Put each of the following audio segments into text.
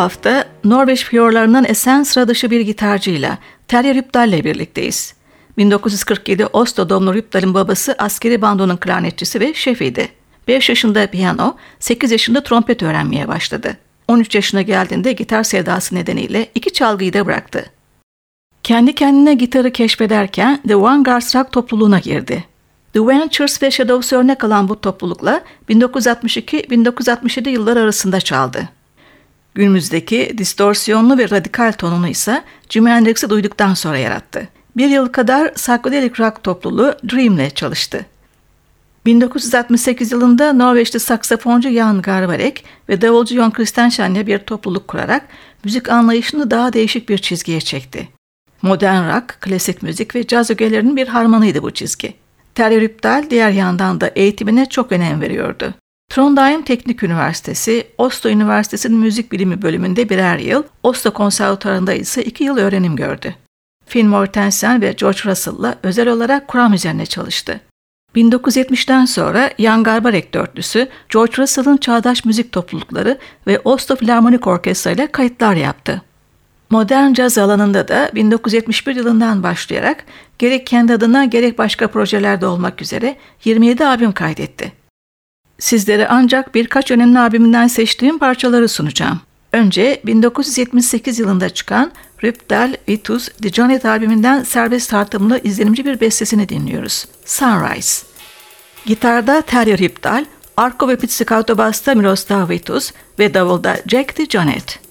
Hafta Norveç fiyorlarından esen sıra bir gitarcıyla Terje Rypdal ile birlikteyiz. 1947 Oslo doğumlu Rypdal'in babası askeri bandonun klarnetçisi ve şefiydi. 5 yaşında piyano, 8 yaşında trompet öğrenmeye başladı. 13 yaşına geldiğinde gitar sevdası nedeniyle iki çalgıyı da bıraktı. Kendi kendine gitarı keşfederken The Vanguards Rock topluluğuna girdi. The Ventures ve Shadows örnek alan bu toplulukla 1962-1967 yıllar arasında çaldı. Günümüzdeki distorsiyonlu ve radikal tonunu ise Jimi Hendrix'i duyduktan sonra yarattı. Bir yıl kadar psychedelic rock topluluğu Dream'le çalıştı. 1968 yılında Norveçli saksafoncu Jan Garbarek ve davulcu Jon Christensen'le bir topluluk kurarak müzik anlayışını daha değişik bir çizgiye çekti. Modern rock, klasik müzik ve caz ögelerinin bir harmanıydı bu çizgi. Terry Rypdal diğer yandan da eğitimine çok önem veriyordu. Trondheim Teknik Üniversitesi, Oslo Üniversitesi'nin müzik bilimi bölümünde birer yıl, Oslo Konservatuarı'nda ise iki yıl öğrenim gördü. Finn Mortensen ve George Russell'la özel olarak kuram üzerine çalıştı. 1970'ten sonra Jan Garbarek dörtlüsü, George Russell'ın çağdaş müzik toplulukları ve Oslo Filarmonik Orkestra ile kayıtlar yaptı. Modern caz alanında da 1971 yılından başlayarak gerek kendi adına gerek başka projelerde olmak üzere 27 albüm kaydetti. Sizlere ancak birkaç önemli albümünden seçtiğim parçaları sunacağım. Önce 1978 yılında çıkan Rübdal Vitus Dijonet albümünden serbest tartımlı izlenimci bir bestesini dinliyoruz. Sunrise. Gitarda Terry Ripdal, arko ve pizzicato basta Miroslav Vitus ve davulda Jack Dijonet.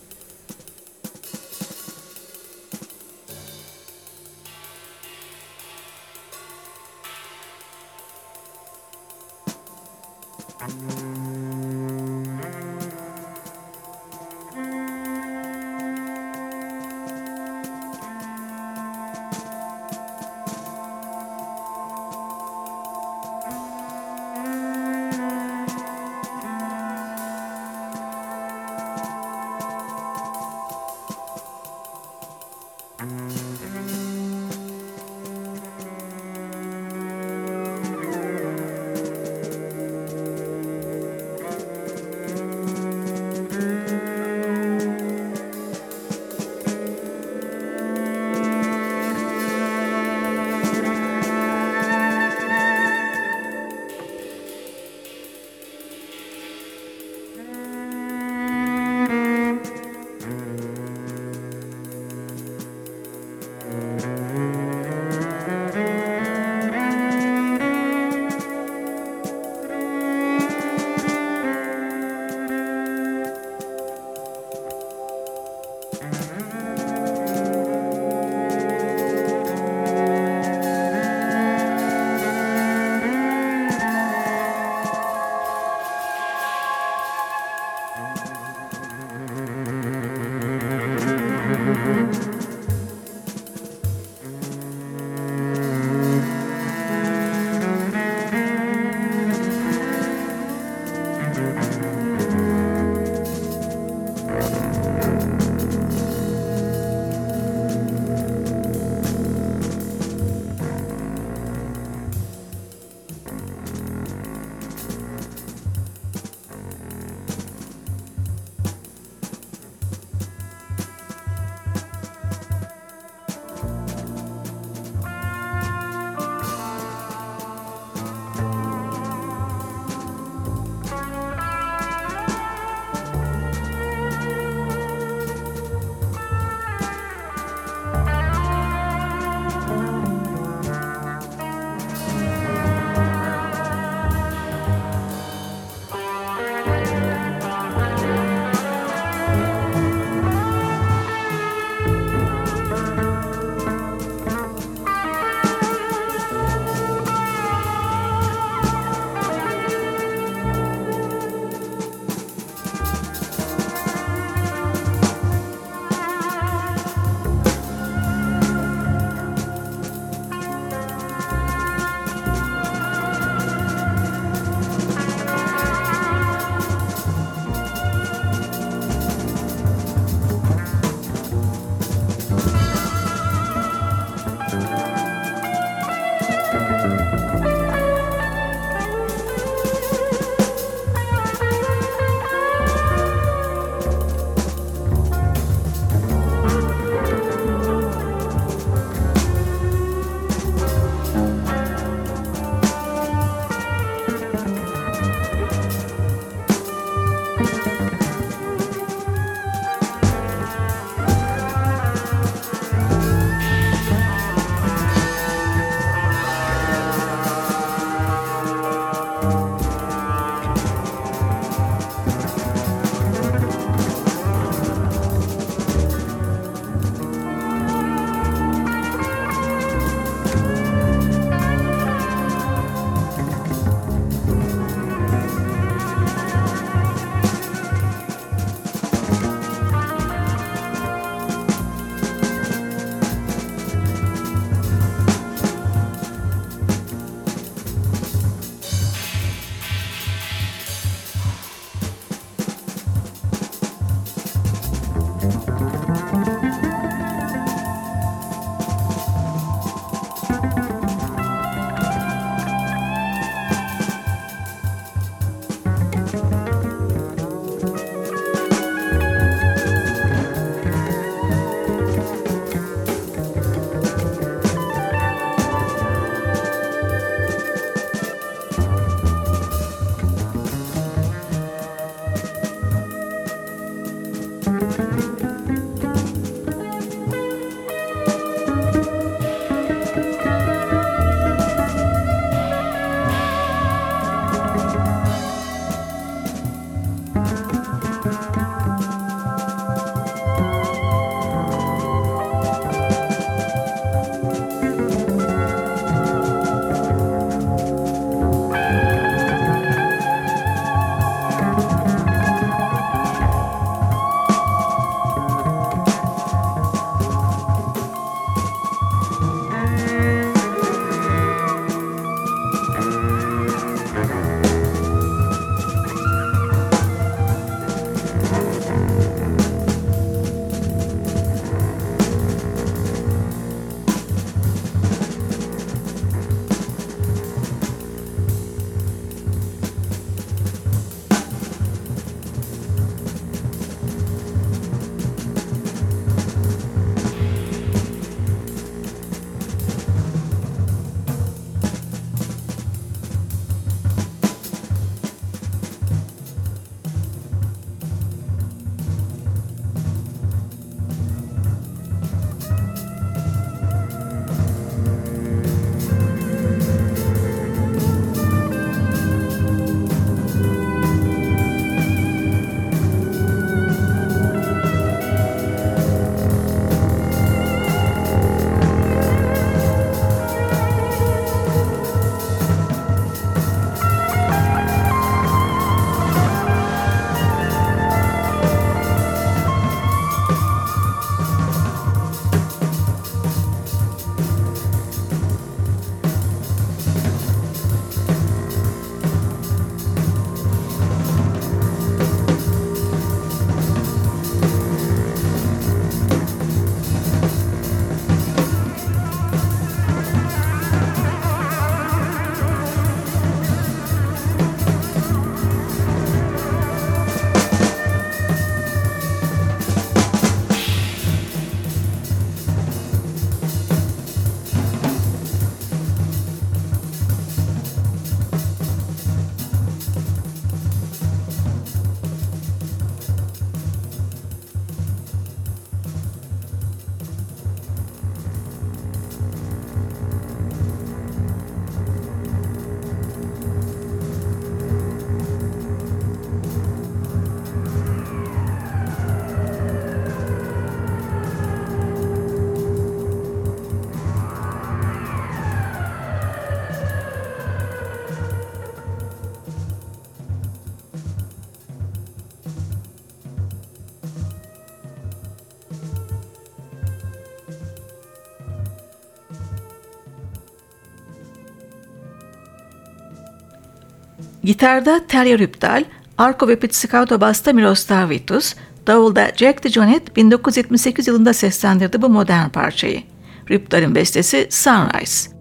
Gitarda Terry Rüptal, arko ve pizzicato basta Miroslav Vitus, davulda Jack DeJohnette 1978 yılında seslendirdi bu modern parçayı. Rüptal'in bestesi Sunrise.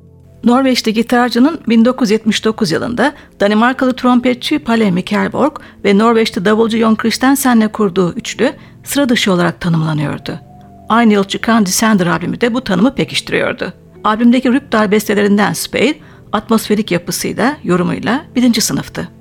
Norveçli gitarcının 1979 yılında Danimarkalı trompetçi Palle Mikkelborg ve Norveçli davulcu Jon Christensen'le kurduğu üçlü sıra dışı olarak tanımlanıyordu. Aynı yıl çıkan Descender albümü de bu tanımı pekiştiriyordu. Albümdeki Rüptal bestelerinden Spade, atmosferik yapısıyla, yorumuyla birinci sınıftı.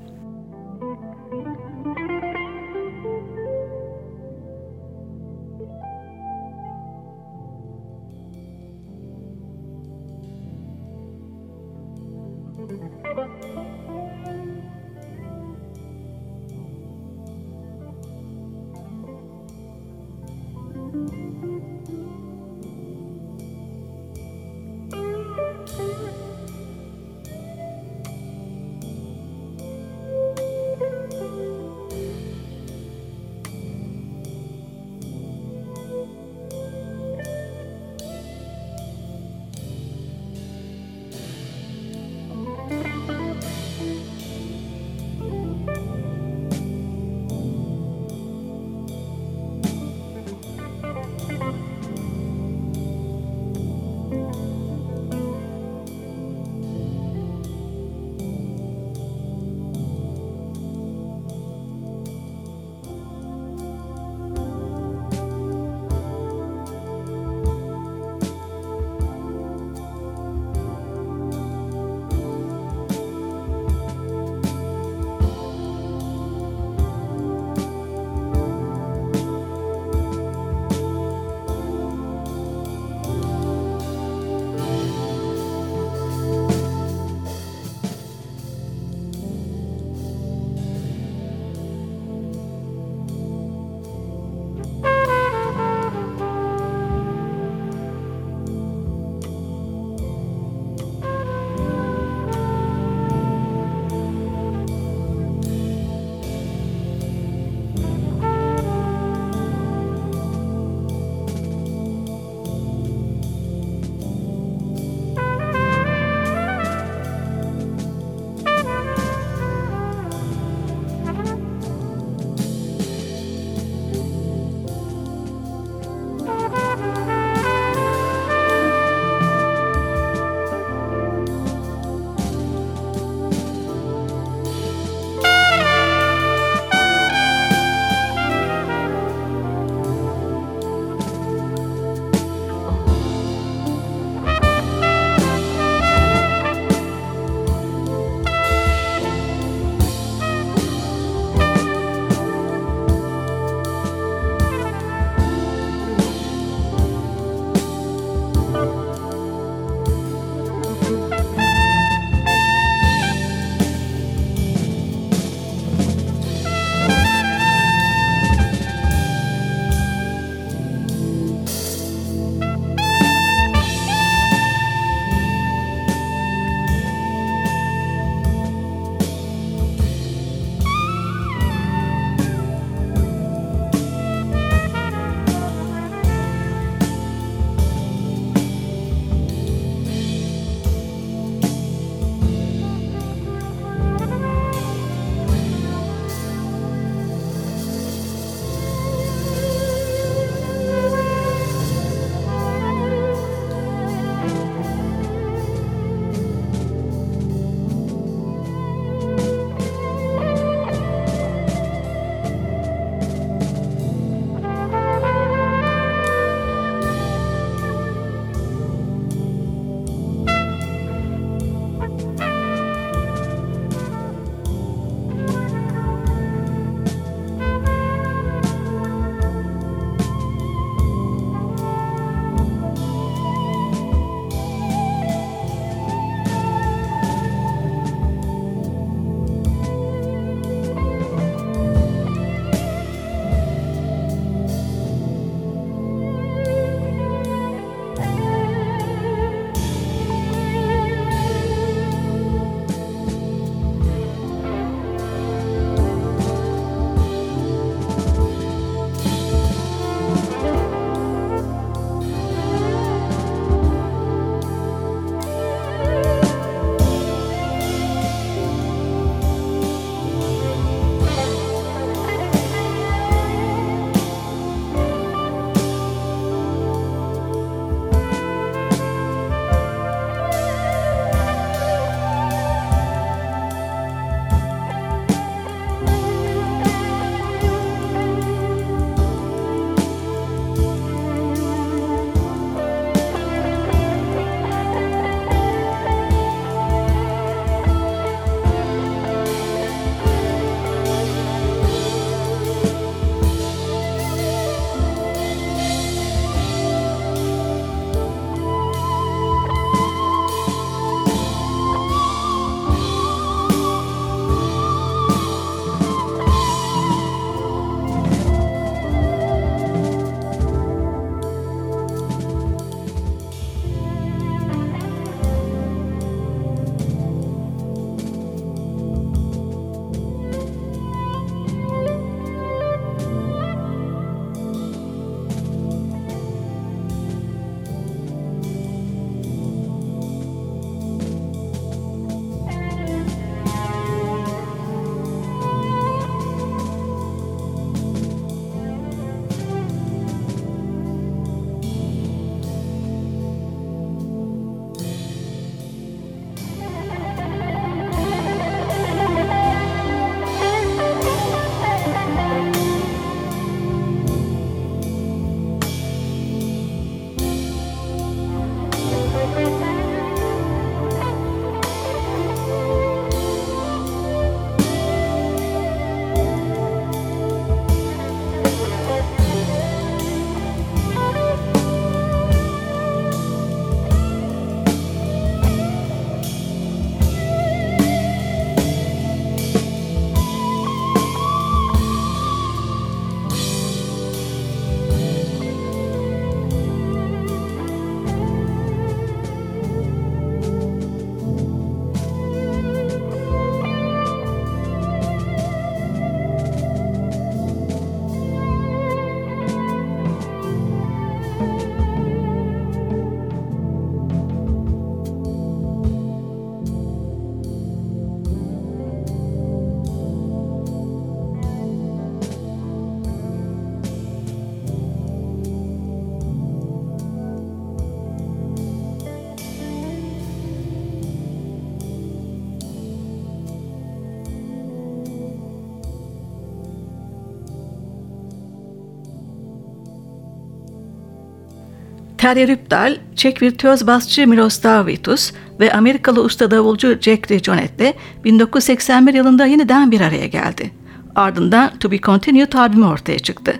Terje Rüpdal, Çek virtüöz basçı Miroslav Vitus ve Amerikalı usta davulcu Jack DeJohnette'le 1981 yılında yeniden bir araya geldi. Ardından To Be Continued albümü ortaya çıktı.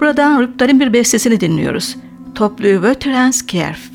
Buradan Rüpdal'in bir bestesini dinliyoruz. Toplu Veterans Kerf.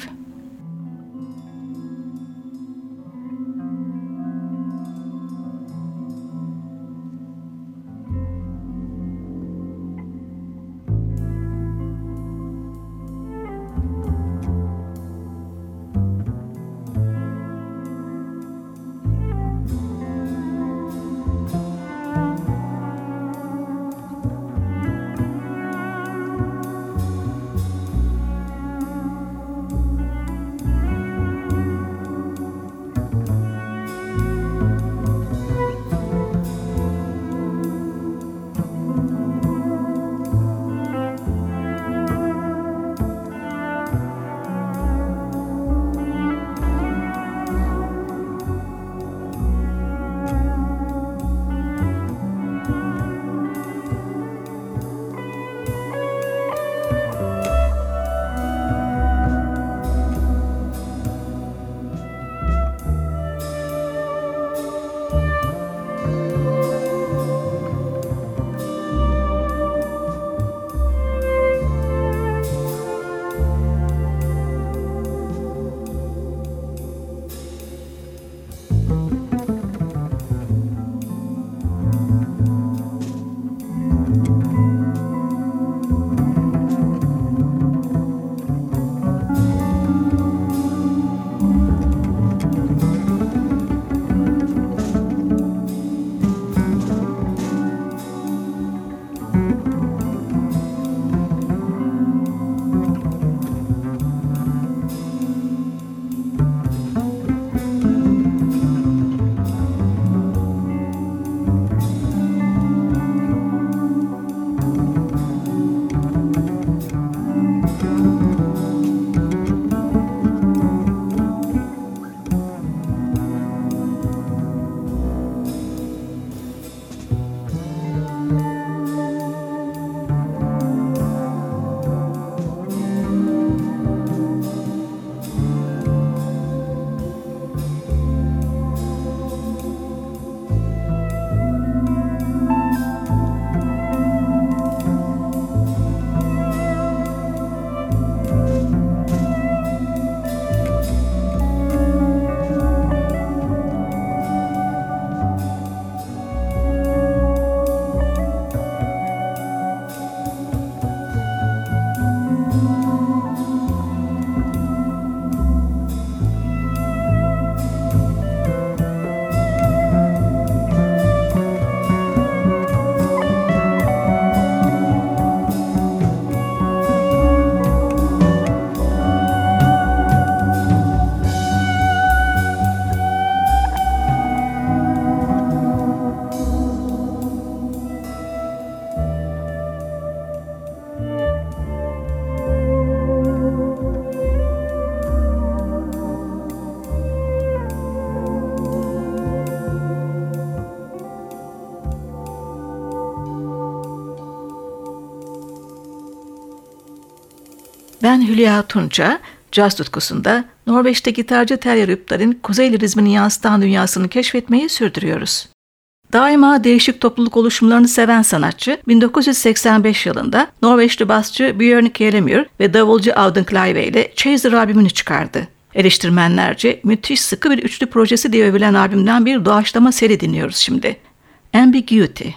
Ben Hülya Tunça, caz tutkusunda Norveç'te gitarcı Terje Rüpdar'ın Kuzey lirizmini yansıtan dünyasını keşfetmeyi sürdürüyoruz. Daima değişik topluluk oluşumlarını seven sanatçı 1985 yılında Norveçli basçı Björn Kjelemyr ve davulcu Audun Kleive ile Chaser albümünü çıkardı. Eleştirmenlerce müthiş sıkı bir üçlü projesi diye övülen albümden bir doğaçlama seri dinliyoruz şimdi. Ambiguity.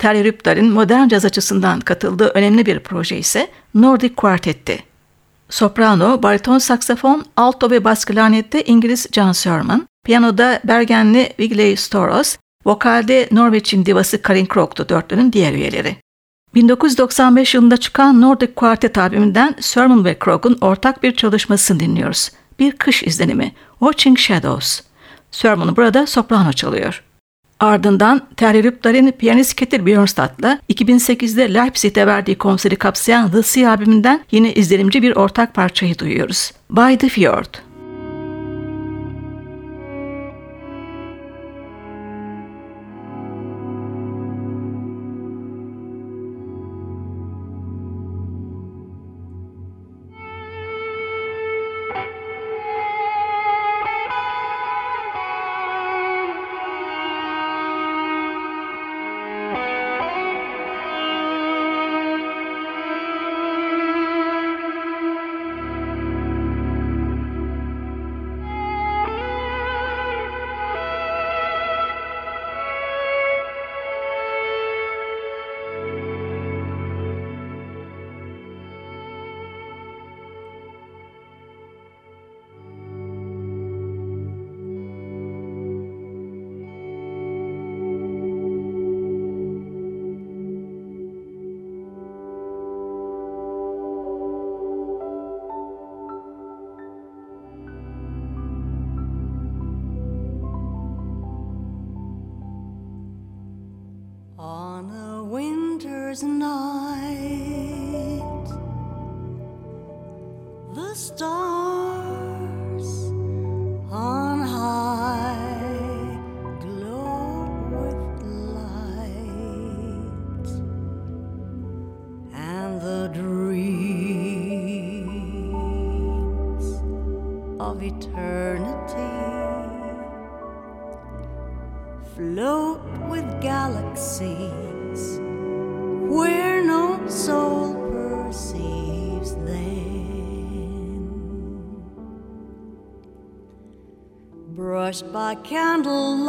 Terry Ripdar'in modern caz açısından katıldığı önemli bir proje ise Nordic Quartet'ti. Soprano, bariton saksafon, alto ve bas klarnette İngiliz John Sermon, piyanoda Bergenli Vigley Storos, vokalde Norveç'in divası Karin Krok'tu dörtlünün diğer üyeleri. 1995 yılında çıkan Nordic Quartet albümünden Sermon ve Krog'un ortak bir çalışmasını dinliyoruz. Bir kış izlenimi, Watching Shadows. Sermon burada soprano çalıyor. Ardından Terry Ripdar'in piyanist Ketil Björnstad'la 2008'de Leipzig'te verdiği konseri kapsayan The Sea albümünden yine izlenimci bir ortak parçayı duyuyoruz. By the Fjord. candle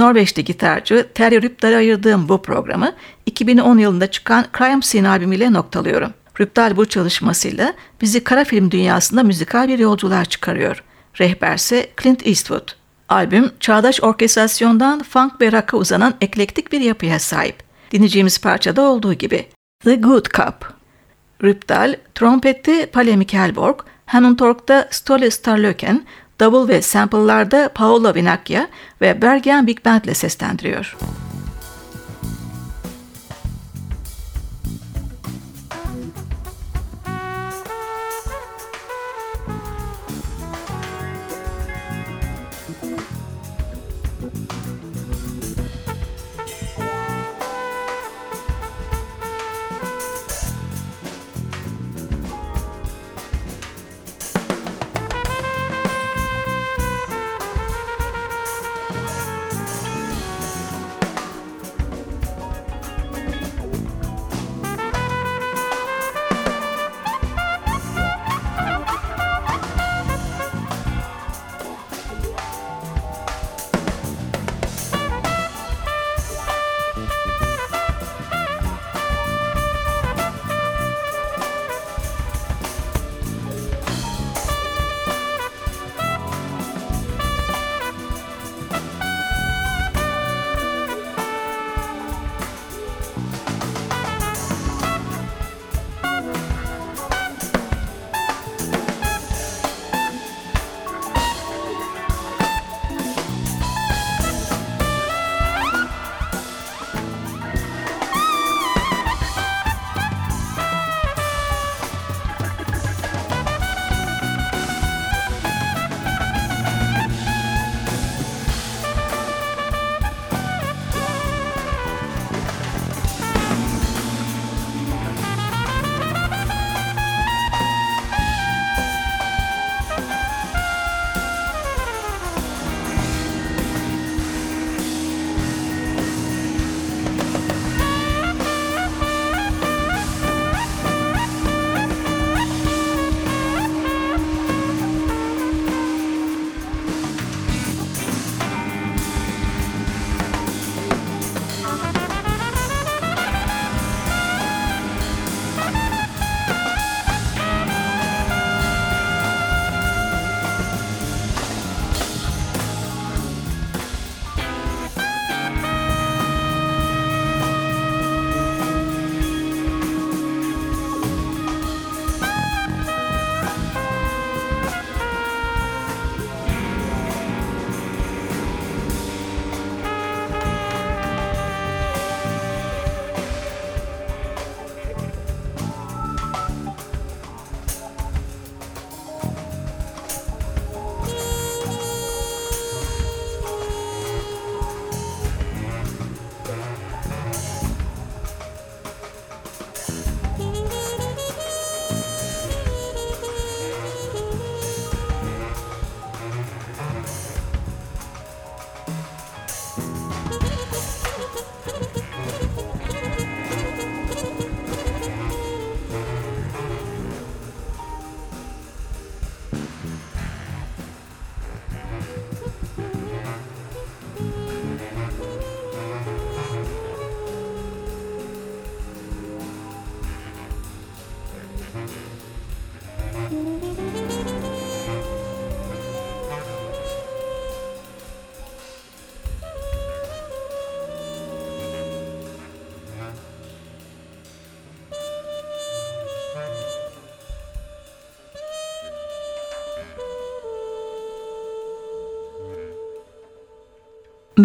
Norveçli gitarcı Terry Rypdal'e ayırdığım bu programı 2010 yılında çıkan Crime Scene albümüyle noktalıyorum. Rypdal bu çalışmasıyla bizi kara film dünyasında müzikal bir yolculuğa çıkarıyor. Rehberse Clint Eastwood. Albüm çağdaş orkestrasyondan funk ve rock'a uzanan eklektik bir yapıya sahip. Dinleyeceğimiz parçada olduğu gibi. The Good Cup. Rypdal, trompette Palle Mikkelborg, Hammond Tork'ta Ståle Starlöken, davul ve sample'larda Paolo Vinacchia ve Bergen Big Band ile seslendiriyor.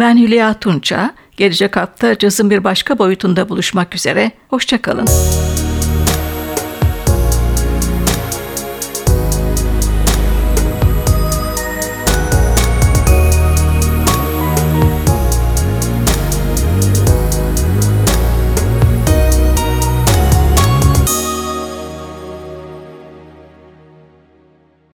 Ben Hülya Tunça. Gelecek hafta cazın bir başka boyutunda buluşmak üzere. Hoşçakalın.